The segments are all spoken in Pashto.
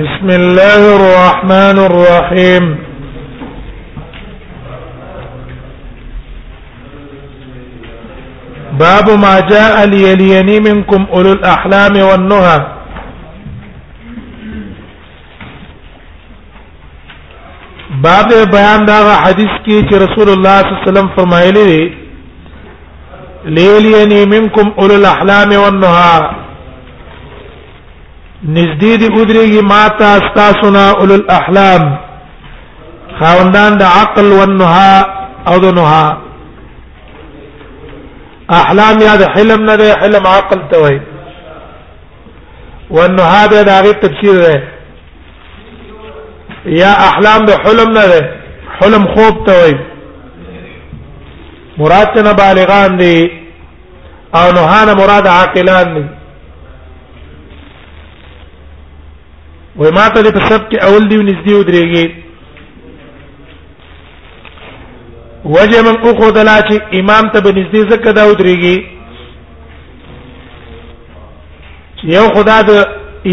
بسم الله الرحمن الرحيم باب ما جاء ليلين منكم أولو الأحلام والنهى باب بیان دا حدیث کې چې رسول الله صلی الله علیه وسلم فرمایلی دی لیلینی منکم اول الاحلام والنهار نزدې دې ودرېږي ماتا استاسنا اول الاحلام خاوندان د عقل والنها او د نها احلام یا د حلم نه د حلم عقل ته وایي وانه هذا دا غي تفسیر ده یا احلام د حلم نه ده حلم خوب ته وای مراد نه بالغان دي او نه هانه مراد عاقلان دي وای ما ته په سب کې اول دی نږدې ودرېږي وجه من او خدلا چې امام ته به نږدې زکه دا ودرېږي یو خدا د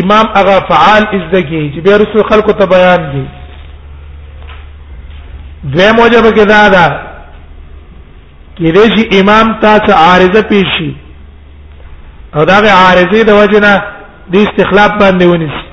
امام هغه فعال ازدګي چې بیا رسول خلکو ته بیان دي دوی موجب کې دا ده کې دې شي امام تاسو عارضه پیش شي او دا غي عارضه د وجنه د استخلاف باندې ونیسي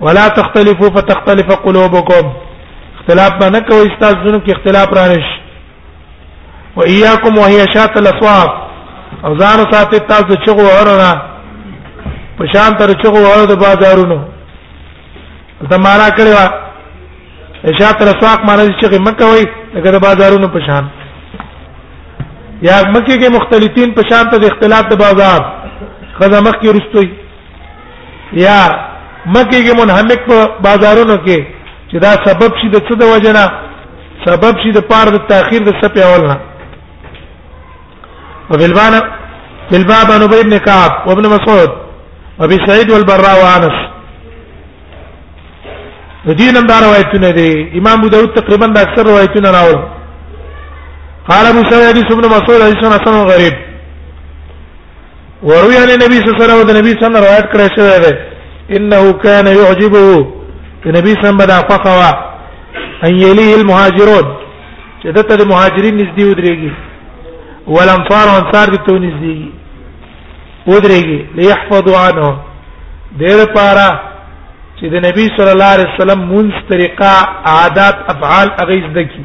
ولا تختلفوا فتختلف قلوبكم اختلاف ما نه کوي استاد زونو کې اختلاف را نش و اياكم وهي شات الاصوات او ځان ساتي تاسو چغو ورنا په شان تر چغو ور د بازارونو دا معنا کړی وا شات الاصوات معنا چې مکه وي لکه د بازارونو په شان یا مکه کې مختلفین په شان ته د اختلاف د بازار خزه مخ کې رستوي یا مکه کې منهمک په بازارونو کې چې دا سبب شي د څه د وجنه سبب شي د پاره د تاخير د سپي اولنا وبالبان بالباب عن ابي بن كعب وابن مسعود وابي سعيد والبراء وانس دین هم دا روایتونه دي امام ابو داود تقریبا د اکثر روایتونه راوړل قال ابو سعيد بن مسعود حديث حسن غريب وروي عن النبي صلى الله عليه وسلم النبي صلى الله عليه وسلم روایت کړی شوی دی انه كان يعجبه النبي صلى الله عليه وسلم بدا فخوا ان يليه المهاجرون چې دته د مهاجرین نږدې ودرېږي ولانصار انصار دې ته نږدې ودرېږي ليحفظوا عنه دې لپاره چې د نبی صلی الله علیه وسلم مونږ طریقه عادت افعال اغیز دکی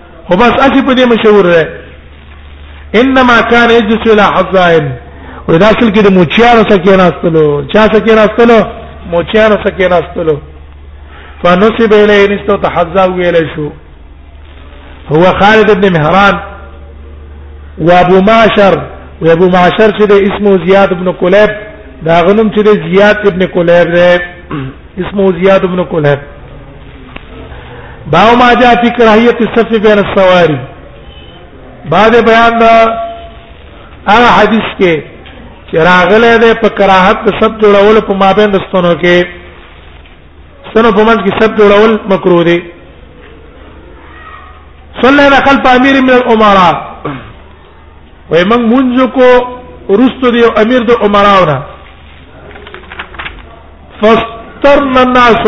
خو بس اسی په دې مشهور دی انما كان يجلس الى حظائن ودا اصل کې د موچیانو سره کې راستلو چا سره کې راستلو موچیانو سره کې راستلو فنصب اليه نستو تحظا ویل شو هو خالد بن مهران وابو معشر وابو معشر چې د اسمه زیاد بن کلیب دا غنم چې د زیاد ابن کلیب دی اسمه زیاد بن کلهب باو ما جاء فی کراهیت الصف بین السواری بعد بیان دا هغه حدیث کې چې راغله ده په کراهت د سب جوړول په مابین د ستونو کې ستونو په منځ کې سب جوړول مکروه دي صلی الله خلف امیر من الامراء وای موږ مونږ کو ورستو دی امیر د عمراونه فاسترن الناس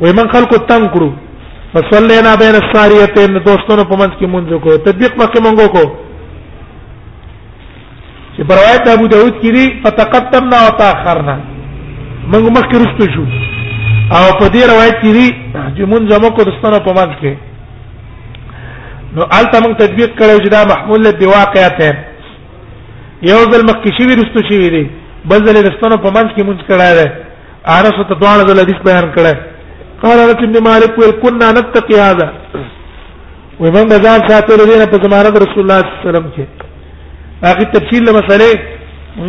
وای موږ خلکو تنگ کړو فصلینا بین الساریتین دوستونو په منځ کې مونږ کو تطبیق مکه مونږ کو چې پر روایت ابو داود کې دي فتقدمنا وتاخرنا موږ مخکې رسته شو او په دې روایت کې دي چې مونږ زموږ کو دوستونو په منځ کې نو الته موږ تطبیق کړو چې دا محمول له دی واقعیت یو ځل مخکې شوی رستو شوی دی بل ځل رستنو په منځ کې مونږ کړای دی انس ته دوه ځل حدیث بیان کړی قال انس بن مالک ویل كنا نتقي هذا ومن بزار ساتل دین په زمانه رسول الله صلی الله علیه وسلم کې هغه تفصیل مسئله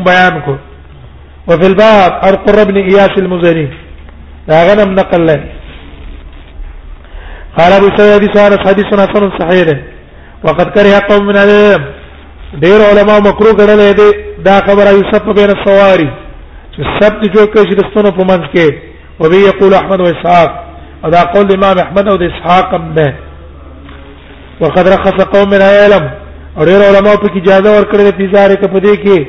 بیان کو وفي الباب عن قرة بن إياس المزني لا غنم نقل له قال ابو سعيد حديث هذا حديث حسن صحيح وقد كره قوم من العلم ډیر علما مکروه ګڼل دي دا خبره یوسف بین السواری چې سب دي جوړ کړي د ستونو په منځ کې او به یقول احمد و اسحاق او دا قول امام احمد او اسحاق هم ده وقد رخص قوم من العلم اور ډیر علماء په اجازه ورکړل دي په ځاره کې په دې کې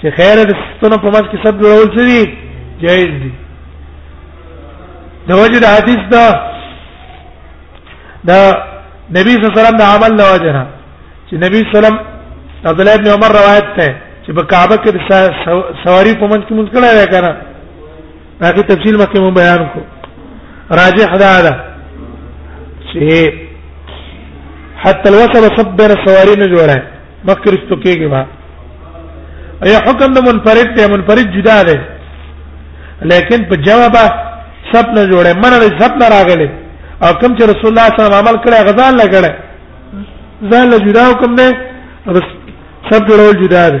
چې خیر د ستنو په مس کې سب جوړول څه دي جائز دي د وجه د حدیث دا دا نبی صلی الله علیه وسلم د عمل له وجه چې نبی صلی الله علیه وسلم عبد الله ابن عمر روایت ده چې په کعبه کې سواری په منځ کې مونږ کړه راکنه باقي تفصیل مخکې مو بیان کو راجح دا ده چې حتى الوصل صب بين السوارين جوړه مخکې رستو کېږي ما ایا حکم د منفرد ته منفرد جدا ده لیکن په جواب سب نه جوړه من له سب نه راغله او کوم چې رسول الله صلی الله علیه وسلم عمل کړی غزان نه کړی ځان له جدا حکم نه سب جوړول جدا ده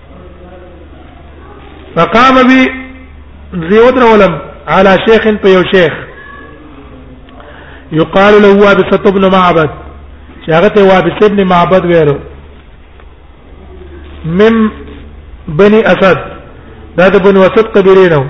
فقام بي زيود ولم على شيخ بيو شيخ يقال له وابسة بن معبد شاغته وابسة بن معبد ويرو من بني اسد دا بن وسط قبيله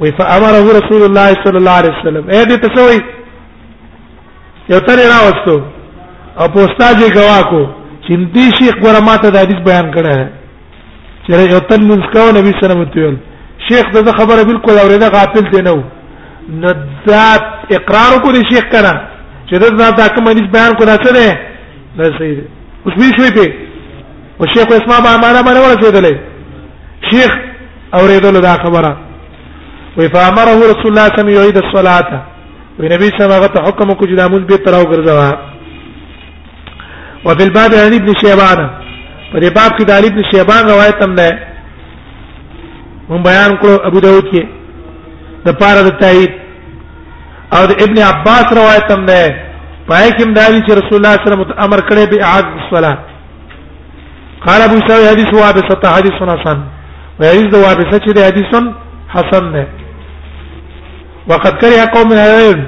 وی فامره رسول الله صلی الله علیه وسلم اې دې تسوي یو تر راوستو او په استاد یې گوا کو چې دې شیخ ګوره ماته د حدیث بیان کړه چې یو تر منځ کو نبی صلی الله علیه وسلم شیخ دا خبره بالکل اوریدا غافل دی نو نذات اقرار کو دې شیخ کړه چې دا ځان دا کوم حدیث بیان کو نه څه ده نه صحیح اوس وی شوي په او شیخ اسماء به معنا باندې ورسېدلې شیخ اوریدل دا خبره وی فامره رسول الله صلی الله علیه وسلم یعید الصلاه وی نبی صلی الله علیه وسلم حکم کو چې د موږ به تراو ګرځوا وفي الباب عن ابن شيبان په دې باب کې د علي ابن شيبان روایت هم ده مون بیان کړو ابو داود کې د پاره د تایید او د ابن عباس روایت هم ده پای کې مداري چې رسول الله صلی الله علیه وسلم امر کړی به اعاده الصلاه قال ابو سعيد حديث وابسه حديث حسن وحديث د وابسه چې حديث حسن ده وقد كره قوم العلم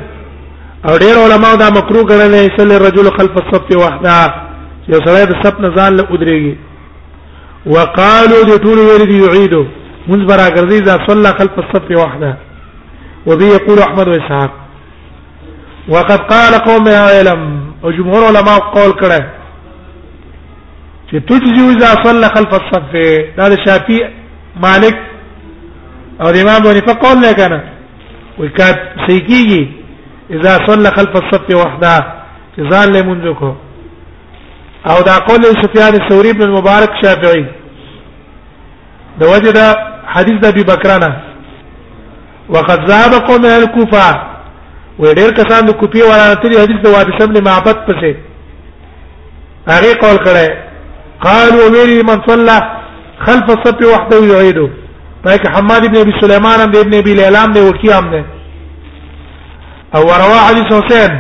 او ډېر علما دا مکروه ګڼل چې الرجل خلف الصف وحده یو سره د صف نه ځان له ودرېږي وقالوا دي ټول ویل دي يعيدو منذ برا ګرځي اذا صلى خلف الصف وحده وبي يقول احمد واسحاق وقد قال قوم علم او جمهور علما قول کړه چې تجزي اذا صلى خلف الصف دا د شافعي مالک او امام ابو حنیفه قول نه کنه وکات سیکیږي اذا صلى خلف الصف وحده ځان له منځو کو او دا قول سفیان الثوري بن المبارک شافعي د وجه دا حدیث د ابي بکرانه وقد ذهب قوم اهل الكوفه وډیر کسان د کوپی ورانتري حدیث د وابس ابن معبد پسې هغه قول کړه قالوا ویری من صلى خلف الصف وحده يعيده پای کې حماد ابن ابي سليمان هم د ابن ابي ليلام دی وکي هم نه او رواه علي حسين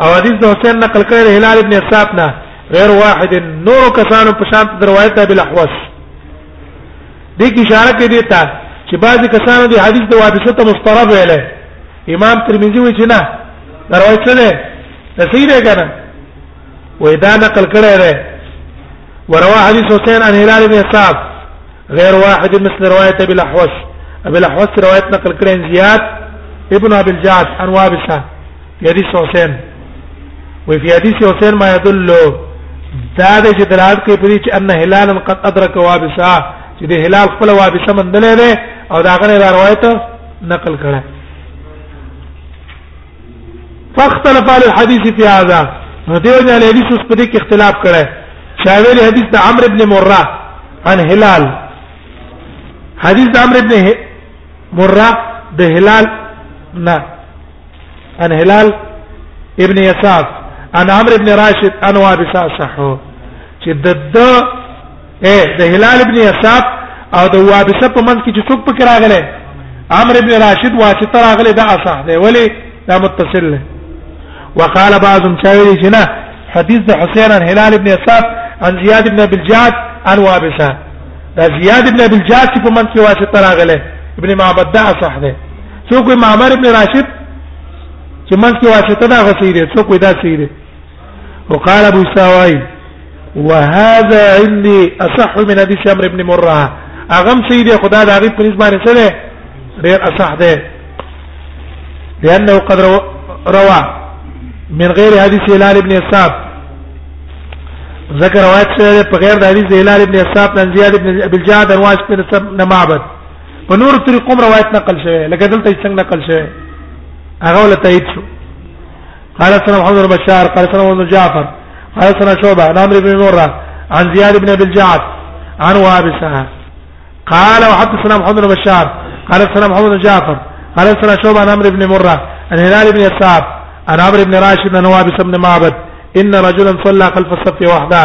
او حدیث د حسین نقل کړی هلال ابن اساف نه غیر واحد نور کسانو په شان د روایت ابي الاحوص دې کې اشاره کوي دې ته چې بعضی کسانو دې حدیث د وابسه ته مسترب ویل امام ترمذی وی چې نه دروي څه ده تصحیح ده کنه وې دا نقل کړی دی وروا حدیث حسین عن هلال بن صاحب غیر واحد مثل روایت ابي الاحوص ابي الاحوص روایت نقل کړی زیاد ابن ابي الجعد عن وابسه په حدیث حسین وی په حدیث حسین ما يدل دا د چې دلالت کوي په دې چې ان هلالا قد ادرك وابسا چې د هلال خپل وابسا مندلې ده او دا غره دا روایت نقل کړه فاختلف على الحديث في هذا نو دیو جن له حدیث اوس په دې کې اختلاف کړه شاویل حدیث د عمرو ابن مره عن هلال حدیث د عمرو ابن مره د هلال نه ان هلال ابن يساف ان عمرو ابن راشد ان وابسا صحو چې د د اے د هلال ابن يساف او د وابسا په منځ کې چې څوک پکې راغله عمرو ابن راشد واسطه راغله دا اصح دی ولی دا متصل له وقال بعضهم شاوري جنا حديث د حسين عن هلال ابن يساف عن زياد ابن ابي الجعد عن وابسا دا زياد ابن ابي الجعد په منځ کې واسطه راغله ابن معبد دا اصح دی څوک وي معمر ابن راشد چې منځ کې واسطه دا غسي دي څوک وي دا سي دي وقال ابو ساوي وهذا عندي اصح من ابي شمر ابن مره اغم سيدي خدا دا غي په نسبت باندې سره ډېر اصح ده لانه قد روى من غير حديث هلال ابن يساب ذكر روایت سره په غیر د حدیث هلال ابن يساب عن زياد ابن ابي الجعد عن واش بن معبد په نور طریقوم روایت نقل شوی لکه دلته څنګه نقل شوی هغه ول تایید شو قال سنا محمد بن بشار قال سنا ابن جعفر قال سنا شعبه عن عمرو بن مره عن زياد بن ابي الجعد عن وابسه قال وحدثنا محمد بن بشار قال سنا محمد بن جعفر قال سنا شعبه عن عمرو بن مره عن هلال بن يساب عن عمرو بن راشد عن وابسه بن معبد ان رجلا صلى خلف الصف وحده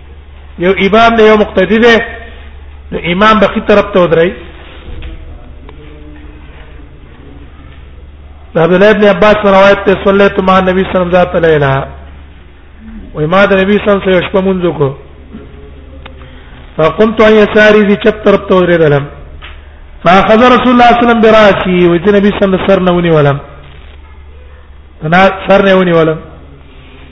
یو امام دی یو مقتدی دی نو امام به خي طرف ته ودرای د عبد الله ابن عباس روایت ته صلیت مع نبی صلی الله علیه وسلم ذات لیلا و ما د نبی صلی الله علیه وسلم شپه مونږ کو فقمت عن يساري ذي چپ طرف ته ودرېدلم فاخذ رسول الله صلی الله علیه وسلم براسي و دې نبی صلی الله علیه وسلم سر نه ونی ولم انا سر نه ونی ولم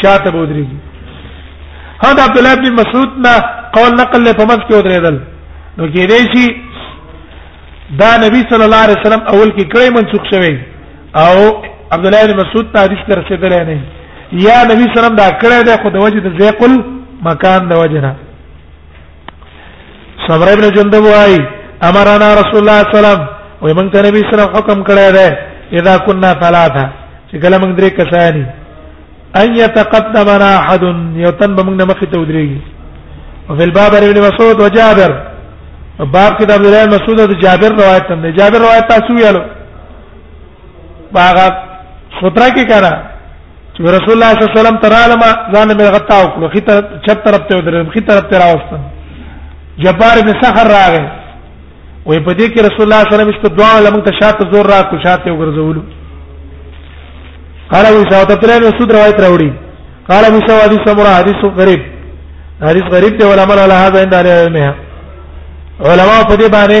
شاته بودريږي هدا عبد الله بن مسعود نه قول نقل له پمس کې ودرېدل نو کې دی شي دا نبی صلی الله علیه وسلم اول کې کړي منسوخ شوی او عبد الله بن مسعود ته حدیث تر رسیدل نه یا نبی صلی الله علیه وسلم دا کړی دی خو د وجه د ذیقل مکان د وجه نه صبر ابن جندب وايي امرنا رسول الله صلی الله علیه وسلم وي مونږ ته نبی صلی الله علیه وسلم حکم کړی دی اذا كنا ثلاثه چې کله مونږ درې کسانی ان يتقدمنا احد يوتن بمنه مخ ته ودرېږي وفي الباب ابن مسعود وجابر باب کې د عبد الله مسعود او جابر روایت هم دی جابر روایت تاسو ویلو باغ سوترا کې کړه چې رسول الله صلی الله علیه وسلم ترالم ځان مې غتا وکړو خې ته چپ طرف ته ودرم خې طرف ته راوستم جبار بن سخر راغی وې په دې کې رسول الله صلی الله علیه وسلم په دعا لمن ته شاته زور را کو شاته وګرځولو قال ابو سعود ترين وسود روایت راوړي قال ابو سعود حدیث سمرا حدیث غریب حدیث غریب دی ولا مر على هذا عند علمها علماء په دې باندې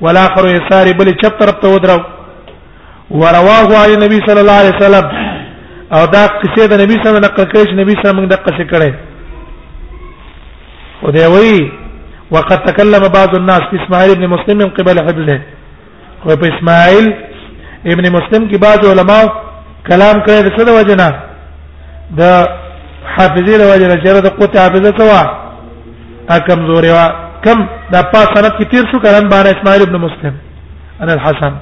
والاخر يسار بل چپ طرف ته ودرو ورواه عن النبي صلى الله عليه وسلم او دا قصه د نبی صلی الله علیه وسلم نقل کړي چې نبی صلی الله علیه وسلم د قصه کړي او دی وی وقد تكلم بعض الناس في اسماعيل ابن مسلم من قبل حفظه او په اسماعيل ابن مسلم کې بعض علما کلام کړی د څه د وجنه د حافظې د وجنه چې د قوت حافظه سوا اکم زوري وا کم دا په سند کې تیر شو کلام باندې اسماعیل ابن مسلم انا الحسن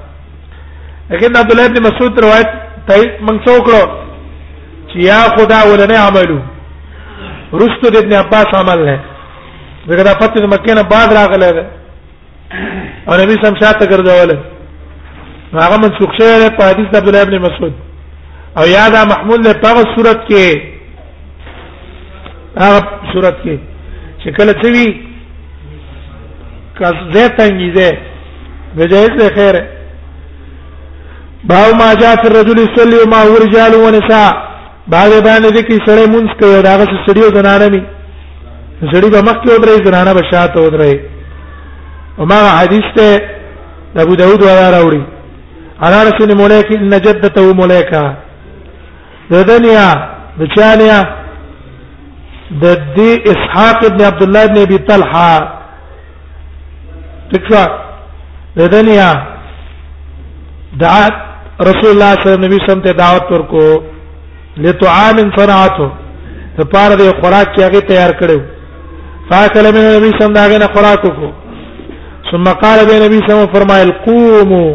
لیکن عبد الله ابن مسعود روایت تای من څو کړو چې یا خدا ولنه عملو رستو د ابن عباس عمل نه دغه د فتح مکه نه بعد راغله او نبی سم شاته ګرځول هغه منسوخ شوی دی په حدیث عبد الله ابن مسعود او یا دا محمول له په صورت کې هغه صورت کې چې کله څه وی کله زه تنګی ده بجایز له خیره باو ما جاء في الرجل يصلي وما هو رجال ونساء بعد باندې د کی سړی مونږ کوي او داغه سړی او زنانه می سړی به مخ کې ودرې زنانه به شاته ودرې او ما حدیث ته ابو داود ولا راوړي انا رسول مولایک ان جدته مولایکا د دنیا د چانیا د دې اسحاق ابن عبد الله ابن ابي طلحه تکوا د دنیا دعات رسول الله صلی الله علیه وسلم نبی سم ته دعوت ورکو لطعام صنعته د پاره د خوراک کې هغه تیار کړو فاکل من نبی سم داغه نه خوراک وکړو ثم قال به نبی سم فرمایل قوموا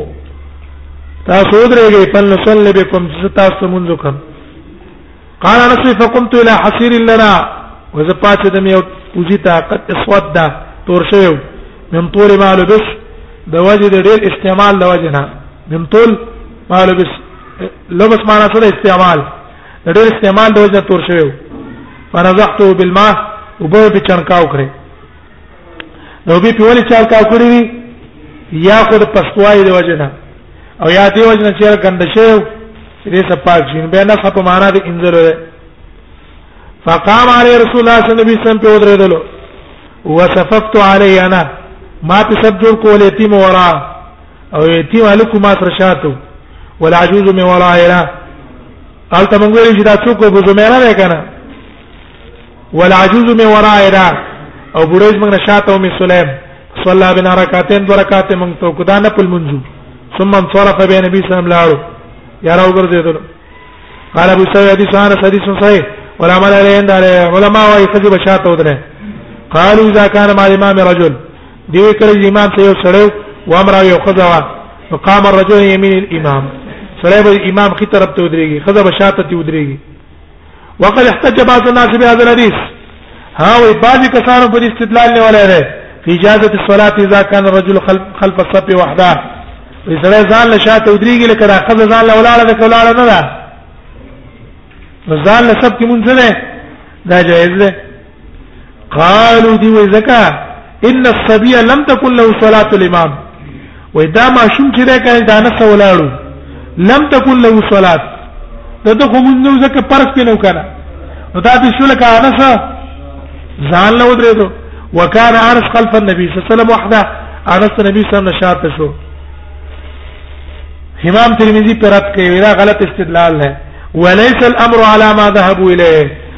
تاسو درېږئ په نصلی بكم چې تاسو مونږ وکړو قال انس فقمت الى حصير لنا وزپات دم یو کوزی تا قد اسود دا تور شو من طول ما لبس د وجه د ډیر استعمال د وجه نه من طول ما لبس لبس معنا سره استعمال د ډیر استعمال د وجه تور شو فرزحته بالماء وبو په چنکاو کړی نو به په ولې چال کار کړی وي یا خود پښتوای دی وجنه او یا دی وجنه چې ګند شو چې دې سپاک شین به نه خپ معنا دې انزل وي فقام علی رسول الله صلی الله علیه وسلم په ودرېدلو وصففت علی انا ما په سب جوړ کول یتیم ورا او یتیم الکو ما سره شاتو والعجوز من ورائنا قال تمنګوي چې دا څوک به زميره ده کنه والعجوز من ورائنا او بوریز من نشاته ام سلیم صلى بنا رکعتين دو رکعت من تو کدا نه پل منزو ثم انصرف بين نبی صلی الله علیه یا راو ګرځیدل قال ابو سعيد حديث عن حديث صحيح ولا مال عليه عند علماء واي خذ بشاته ودنه قالوا اذا كان مع الامام رجل دی کړه امام ته یو سړیو و امر یو خذوا فقام الرجل يمين الامام سړی به امام خي طرف ته ودرېږي خذ بشاته ته ودرېږي وقد احتج بعض الناس بهذا الحديث ها وي بعض کسانو په استدلال نه ولا ده في اجازه الصلاه اذا كان الرجل خلف خلف الصف وحده وسره ځان له شاته ودريږي لکه دا خزه ځان له ولاړه ده ولاړه نه ده ځان له سب کې مونږ نه دا جایز ده قالو دی وی زکا ان الصبي لم تكن له صلاه الامام وې دا ماشوم چې دا کای دا نه سولاړو لم تكن له صلاه دا ته خو موږ نو زکه پرس کې نو کنه نو دا به شول کا انس ځان له ودرې دو وکانه انس خلف النبي صلی الله عليه وسلم وحده انس نبی صلی الله عليه وسلم شاته شو امام ترمذی پر رد کوي دا غلط استدلال ہے وليس الامر على ما ذهبوا اليه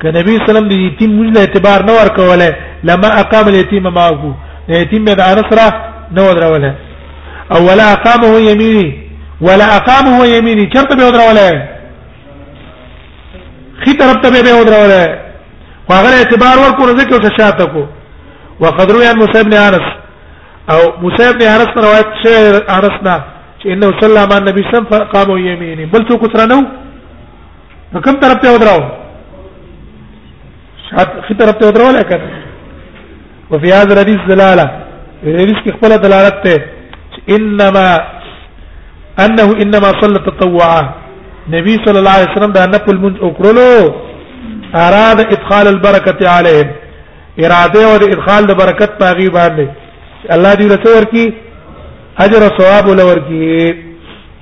که نبی سلام د یتیم موږ له اعتبار نه ورکوله لما اقام الیتیم معه د یتیم د انصره نه ودروله او ولا اقامه یمینی ولا اقامه یمینی چرته به ودروله خي طرف ته به ودروله واغره اعتبار ورکو رزق او شاته کو وقد روي عن موسى بن انس او موسى بن انس روایت شعر انس نه چې انه صلى مع النبي صلى الله عليه وسلم فقام يمينه بل څوک سره نو نو کوم طرف ته ودراو شات خي طرف ته ودراو لکه او فی هذا الحديث دلاله الحديث کې خپل دلالت ته انما انه انما صلى تطوعا نبی صلی الله علیه وسلم دا نفل منځ وکړلو اراد ادخال البرکه علیهم اراده او ادخال د برکت پاغي باندې الله دې رسول کی اجر او ثواب ولور کی